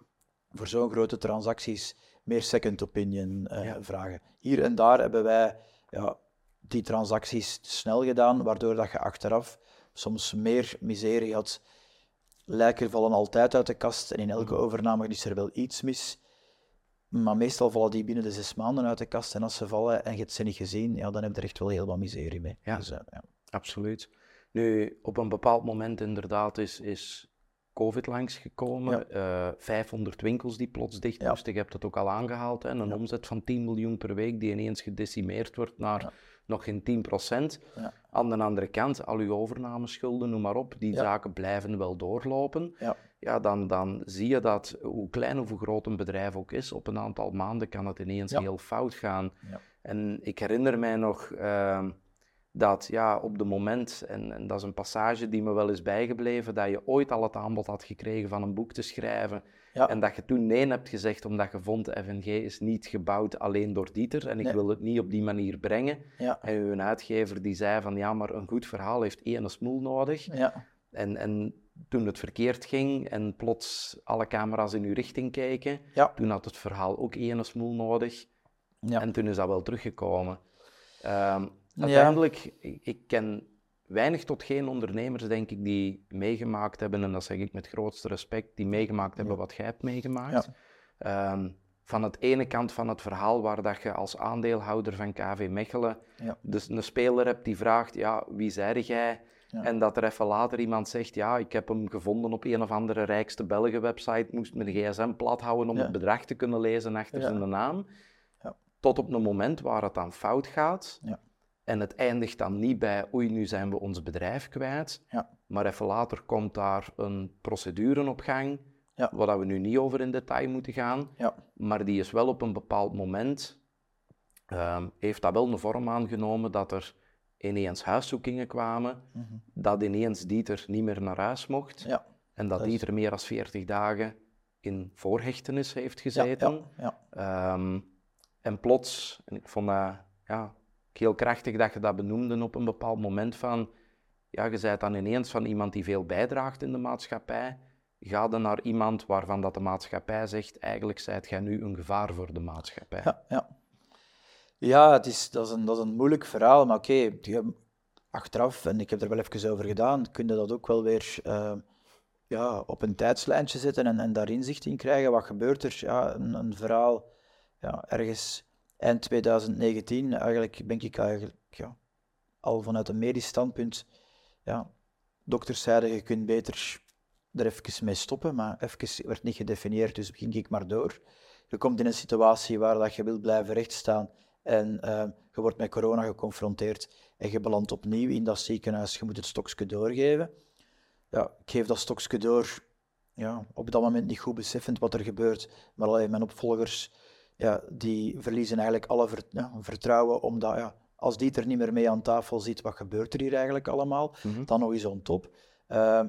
voor zo'n grote transacties meer second opinion eh, Ja. vragen. Hier en daar hebben wij ja, die transacties snel gedaan, waardoor dat je achteraf soms meer miserie had. Lijken vallen altijd uit de kast en in elke overname is er wel iets mis. Maar meestal vallen die binnen de zes maanden uit de kast. En als ze vallen en je hebt ze niet gezien, ja, dan heb je er echt wel heel wat miserie mee. Ja. Dus, eh, ja. Absoluut. Nu, op een bepaald moment inderdaad is, is COVID langsgekomen. Eh 500 winkels die plots dicht Ja. moesten. Je hebt het ook al aangehaald. Hè? Een omzet van 10 miljoen per week die ineens gedecimeerd wordt naar nog geen 10 procent. Ja. Aan de andere kant, al uw overnameschulden, noem maar op, die Ja. zaken blijven wel doorlopen. Ja. Ja, dan, dan zie je dat, hoe klein of hoe groot een bedrijf ook is, op een aantal maanden kan het ineens heel fout gaan. Ja. En ik herinner mij nog ehm, dat ja, op de moment, en, en dat is een passage die me wel is bijgebleven, dat je ooit al het aanbod had gekregen van een boek te schrijven. Ja. En dat je toen nee hebt gezegd omdat je vond, FNG is niet gebouwd alleen door Dieter en ik Nee. wil het niet op die manier brengen. Ja. En uw uitgever die zei van ja, maar een goed verhaal heeft één smoel nodig. Ja. En, en toen het verkeerd ging en plots alle camera's in uw richting keken, Ja. toen had het verhaal ook één smoel nodig. Ja. En toen is dat wel teruggekomen. Ehm, uiteindelijk, ik, ik ken weinig tot geen ondernemers, denk ik, die meegemaakt hebben, en dat zeg ik met grootste respect, die meegemaakt hebben wat jij hebt meegemaakt. Ehm, van het ene kant van het verhaal waar dat je als aandeelhouder van KV Mechelen dus een speler hebt die vraagt, ja, wie zei jij? En dat er even later iemand zegt, ja, ik heb hem gevonden op een of andere rijkste Belgen website, moest mijn gsm plat houden om het bedrag te kunnen lezen achter zijn naam. Ja. Tot op een moment waar het dan fout gaat. En het eindigt dan niet bij, oei, nu zijn we ons bedrijf kwijt. Ja. Maar even later komt daar een procedure op gang, Ja. waar we nu niet over in detail moeten gaan. Ja. Maar die is wel op een bepaald moment, ehm, heeft dat wel een vorm aangenomen dat er ineens huiszoekingen kwamen, Mhm. dat ineens Dieter niet meer naar huis mocht. Ja. En dat Dieter meer dan 40 dagen in voorhechtenis heeft gezeten. ja, ja. Ehm, en plots, en ik vond dat ja, heel krachtig dat je dat benoemde op een bepaald moment van, ja, je bent dan ineens van iemand die veel bijdraagt in de maatschappij, ga dan naar iemand waarvan dat de maatschappij zegt, eigenlijk zijt jij nu een gevaar voor de maatschappij. Ja, ja. ja het is, dat, is een, dat is een moeilijk verhaal, maar oké, achteraf, en ik heb er wel even over gedaan, kun je dat ook wel weer eh, ja, op een tijdslijntje zetten en, en daar inzicht in krijgen. Wat gebeurt er? Ja, een, een verhaal, ja, ergens eind 2019, eigenlijk ben ik eigenlijk ja, al vanuit een medisch standpunt, ja, dokters zeiden je kunt beter er even mee stoppen, maar even werd niet gedefinieerd, dus ging ik maar door. Je komt in een situatie waar dat je wilt blijven rechtstaan en eh, je wordt met corona geconfronteerd en je belandt opnieuw in dat ziekenhuis, je moet het stokje doorgeven. Ja, ik geef dat stokje door, ja, op dat moment niet goed beseffend wat er gebeurt, maar alleen mijn opvolgers, ja, die verliezen eigenlijk alle ja, vertrouwen, omdat ja, als die er niet meer mee aan tafel zit, wat gebeurt er hier eigenlijk allemaal? Mhm. Dan nog eens on top. Ehm,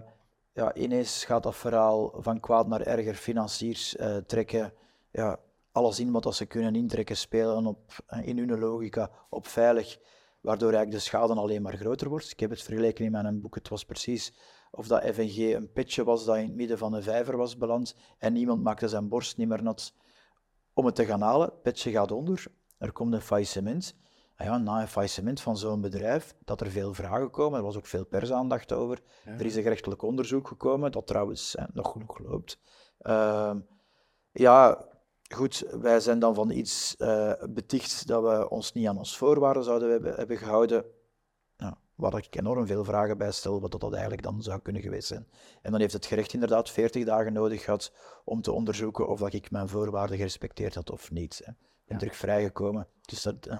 ja, ineens gaat dat verhaal van kwaad naar erger, financiers eh, trekken, ja, alles in wat ze kunnen intrekken, spelen op, eh, in hun logica op veilig, waardoor eigenlijk de schade alleen maar groter wordt. Ik heb het vergeleken in mijn boek, het was precies of dat FNG een petje was dat in het midden van een vijver was beland en niemand maakte zijn borst niet meer nat om het te gaan halen. Het petje gaat onder, er komt een faillissement. Ah ja, na een faillissement van zo'n bedrijf, dat er veel vragen komen, er was ook veel persaandacht over. Er is een gerechtelijk onderzoek gekomen, dat trouwens eh, nog genoeg loopt. Ehm, ja, goed, wij zijn dan van iets eh, beticht dat we ons niet aan ons voorwaarden zouden hebben, hebben gehouden. Waar ik enorm veel vragen bij stel, wat dat eigenlijk dan zou kunnen geweest zijn. En dan heeft het gerecht inderdaad 40 dagen nodig gehad om te onderzoeken of dat ik mijn voorwaarden gerespecteerd had of niet. Hè. Ik ben Ja. terug vrijgekomen. Dus, dat, eh,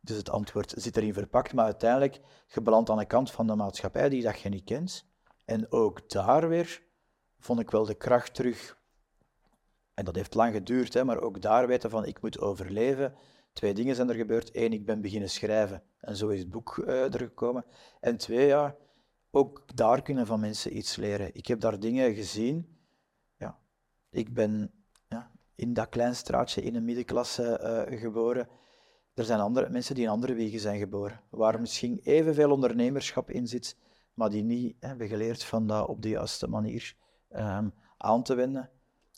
dus het antwoord zit erin verpakt, maar uiteindelijk, je belandt aan de kant van de maatschappij die dat je niet kent. En ook daar weer vond ik wel de kracht terug. En dat heeft lang geduurd, hè, maar ook daar weten van ik moet overleven. Twee dingen zijn er gebeurd. Eén, ik ben beginnen schrijven en zo is het boek eh, er gekomen. En twee, ja, ook daar kunnen van mensen iets leren. Ik heb daar dingen gezien. Ja, ik ben ja, in dat klein straatje in een middenklasse eh, geboren. Er zijn andere mensen die in andere wegen zijn geboren, waar misschien evenveel ondernemerschap in zit, maar die niet hebben geleerd van dat op de juiste manier ehm, aan te wenden.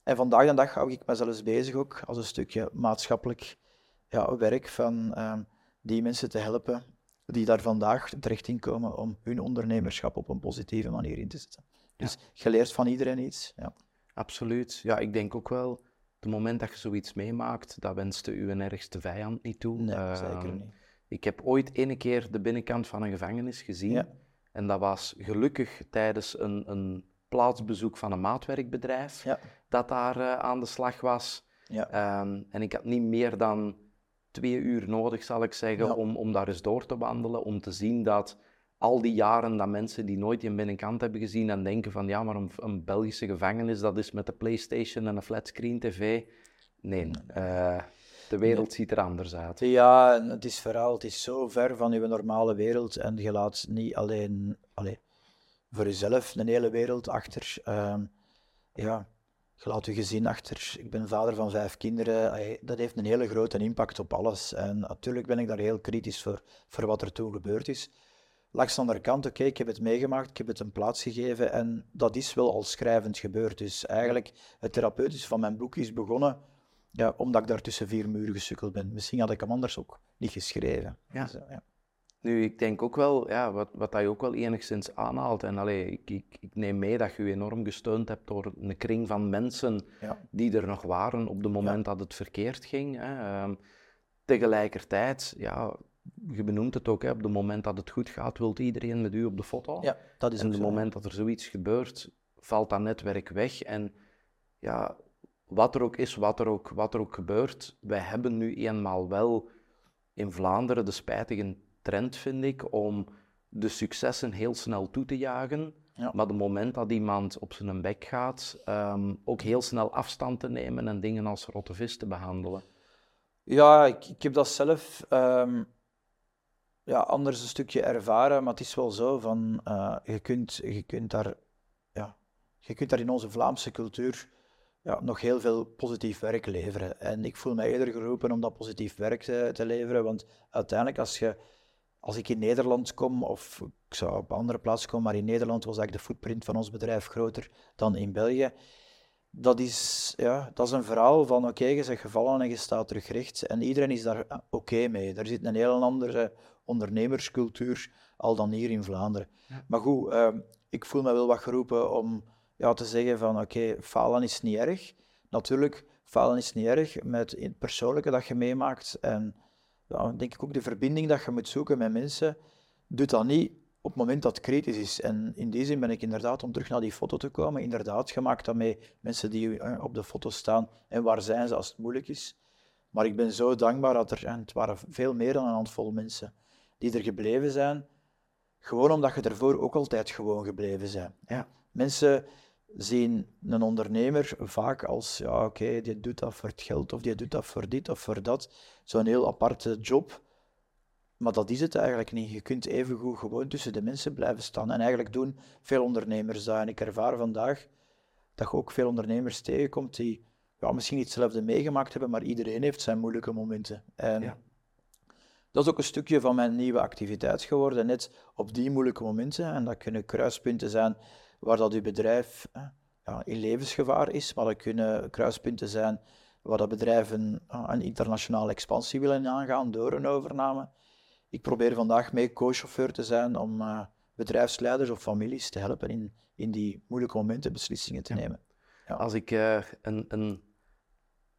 En vandaag de dag hou ik me zelfs bezig ook als een stukje maatschappelijk ja, werk van ehm, die mensen te helpen die daar vandaag terecht in komen om hun ondernemerschap op een positieve manier in te zetten. Dus je leert van iedereen iets. Ja. Absoluut. Ja, ik denk ook wel, het moment dat je zoiets meemaakt, dat wenste u een ergste vijand niet toe. Nee, Ehm, zeker niet. Ik heb ooit ene keer de binnenkant van een gevangenis gezien. Ja. En dat was gelukkig tijdens een, een plaatsbezoek van een maatwerkbedrijf Ja. dat daar eh, aan de slag was. Ja. Ehm, en ik had niet meer dan twee uur nodig, zal ik zeggen, Ja. om, om daar eens door te wandelen, om te zien dat al die jaren dat mensen die nooit die binnenkant hebben gezien en denken van ja, maar een, een Belgische gevangenis, dat is met de Playstation en een flatscreen tv. Nee, eh, de wereld ziet er anders uit. Ja, het is verhaal, het is zo ver van uw normale wereld en je laat niet alleen allee, voor jezelf een hele wereld achter. Ehm, ja, je laat je gezin achter. Ik ben vader van vijf kinderen. Dat heeft een hele grote impact op alles. En natuurlijk ben ik daar heel kritisch voor, voor wat er toen gebeurd is. Langs de andere kant, oké, ik heb het meegemaakt, ik heb het een plaats gegeven en dat is wel al schrijvend gebeurd. Dus eigenlijk, het therapeutische van mijn boek is begonnen ja, omdat ik daar tussen vier muren gesukkeld ben. Misschien had ik hem anders ook niet geschreven. Ja. Dus, ja. Nu, ik denk ook wel, ja, wat, wat dat je ook wel enigszins aanhaalt, en allee, ik, ik, ik neem mee dat je je enorm gesteund hebt door een kring van mensen Ja. die er nog waren op het moment dat het verkeerd ging. Hè. Ehm, tegelijkertijd, ja, je benoemt het ook, hè, op het moment dat het goed gaat, wil iedereen met u op de foto. ja, dat is en op het moment dat er zoiets gebeurt, valt dat netwerk weg. En ja, wat er ook is, wat er ook, wat er ook gebeurt, wij hebben nu eenmaal wel in Vlaanderen de spijtige trend, vind ik, om de successen heel snel toe te jagen. Ja. Maar het moment dat iemand op zijn bek gaat, ehm, ook heel snel afstand te nemen en dingen als rotte vis te behandelen. Ja, ik, ik heb dat zelf ehm, ja, anders een stukje ervaren, maar het is wel zo van, eh, je, kunt, je, kunt daar, ja, je kunt daar in onze Vlaamse cultuur ja, nog heel veel positief werk leveren. En ik voel mij eerder geroepen om dat positief werk te, te leveren, want uiteindelijk als je als ik in Nederland kom, of ik zou op een andere plaats komen, maar in Nederland was eigenlijk de footprint van ons bedrijf groter dan in België. Dat is, ja, dat is een verhaal van oké, je bent gevallen en je staat terug recht. En iedereen is daar ah, oké mee. Er zit een heel andere ondernemerscultuur al dan hier in Vlaanderen. Maar goed, uh, ik voel me wel wat geroepen om ja, te zeggen van oké, falen is niet erg. Natuurlijk, falen is niet erg met het persoonlijke dat je meemaakt. En ja, denk ik ook de verbinding dat je moet zoeken met mensen, doet dat niet op het moment dat het kritisch is. En in die zin ben ik inderdaad, om terug naar die foto te komen, inderdaad gemaakt dat met mensen die eh, op de foto staan en waar zijn ze als het moeilijk is. Maar ik ben zo dankbaar dat er, en het waren veel meer dan een handvol mensen, die er gebleven zijn, gewoon omdat je ervoor ook altijd gewoon gebleven bent. Ja. Mensen zien een ondernemer vaak als, ja oké, die doet dat voor het geld, of die doet dat voor dit of voor dat. Zo'n heel aparte job. Maar dat is het eigenlijk niet. Je kunt evengoed gewoon tussen de mensen blijven staan. En eigenlijk doen veel ondernemers dat. En ik ervaar vandaag dat je ook veel ondernemers tegenkomt die ja, misschien niet hetzelfde meegemaakt hebben, maar iedereen heeft zijn moeilijke momenten. En ja. dat is ook een stukje van mijn nieuwe activiteit geworden, net op die moeilijke momenten. En dat kunnen kruispunten zijn waar dat uw bedrijf ja, in levensgevaar is, maar dat kunnen kruispunten zijn waar dat bedrijven een internationale expansie willen aangaan door een overname. Ik probeer vandaag mee co-chauffeur te zijn om uh, bedrijfsleiders of families te helpen in, in die moeilijke momenten beslissingen te nemen. Ja. Als ik uh, een, een,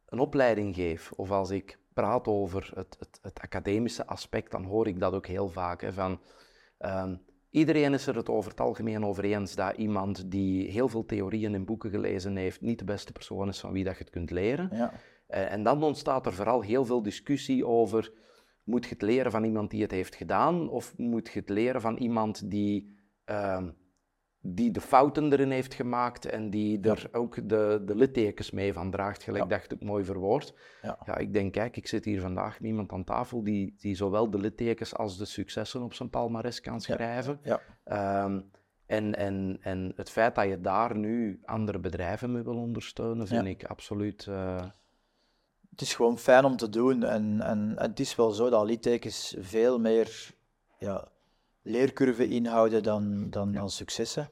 een opleiding geef of als ik praat over het, het, het, academische aspect, dan hoor ik dat ook heel vaak. Hè, van, uh, Iedereen is er het over het algemeen over eens dat iemand die heel veel theorieën in boeken gelezen heeft, niet de beste persoon is van wie dat je het kunt leren. Ja. Uh, en dan ontstaat er vooral heel veel discussie over, moet je het leren van iemand die het heeft gedaan, of moet je het leren van iemand die uh, die de fouten erin heeft gemaakt en die er ook de, de littekens mee van draagt, gelijk ja. je het mooi verwoord. Ja. ja. ik denk, kijk, ik zit hier vandaag met iemand aan tafel die, die zowel de littekens als de successen op zijn palmares kan schrijven. Ja. Um, en, en, en het feit dat je daar nu andere bedrijven mee wil ondersteunen, vind ik absoluut... Uh... Het is gewoon fijn om te doen en, en, en het is wel zo dat littekens veel meer... Ja, leercurve inhouden dan, dan, dan successen.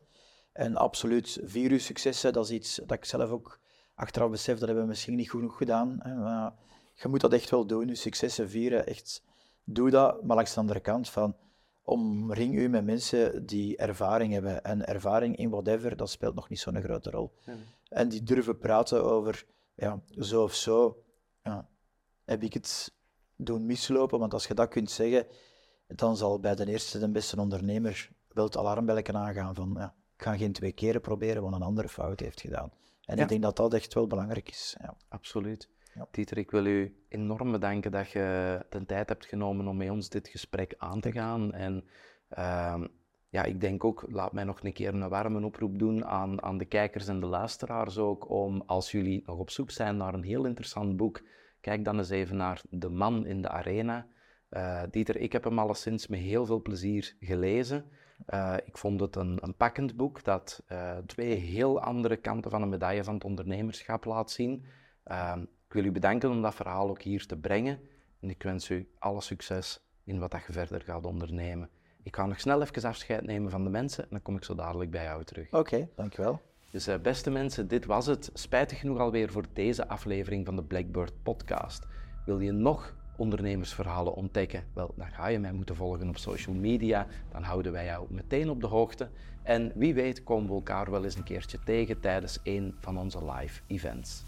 En absoluut, vier successen, dat is iets dat ik zelf ook achteraf besef, dat hebben we misschien niet genoeg gedaan. Maar je moet dat echt wel doen, je successen vieren, echt doe dat. Maar langs de andere kant van, omring u met mensen die ervaring hebben. En ervaring in whatever, dat speelt nog niet zo'n grote rol. En die durven praten over, ja, zo of zo, ja, heb ik het doen mislopen. Want als je dat kunt zeggen, dan zal bij de eerste de beste ondernemer wel het alarmbelletje aangaan van ja, ik ga geen twee keren proberen wat een andere fout heeft gedaan. En ik denk dat dat echt wel belangrijk is. Ja. Absoluut. Dieter, ik wil u enorm bedanken dat je de tijd hebt genomen om met ons dit gesprek aan te gaan. En uh, ja, ik denk ook, laat mij nog een keer een warme oproep doen aan, aan de kijkers en de luisteraars ook, om als jullie nog op zoek zijn naar een heel interessant boek, kijk dan eens even naar De Man in de Arena. Uh, Dieter, ik heb hem alleszins met heel veel plezier gelezen. Uh, ik vond het een, een pakkend boek dat uh, twee heel andere kanten van een medaille van het ondernemerschap laat zien. Ehm, ik wil u bedanken om dat verhaal ook hier te brengen. En ik wens u alle succes in wat dat je verder gaat ondernemen. Ik ga nog snel even afscheid nemen van de mensen en dan kom ik zo dadelijk bij jou terug. Oké, okay, dankjewel. Dus beste mensen, dit was het. Spijtig genoeg alweer voor deze aflevering van de Blackbird podcast. Wil je nog ondernemersverhalen ontdekken? Wel, dan ga je mij moeten volgen op social media. Dan houden wij jou meteen op de hoogte. En wie weet komen we elkaar wel eens een keertje tegen tijdens een van onze live events.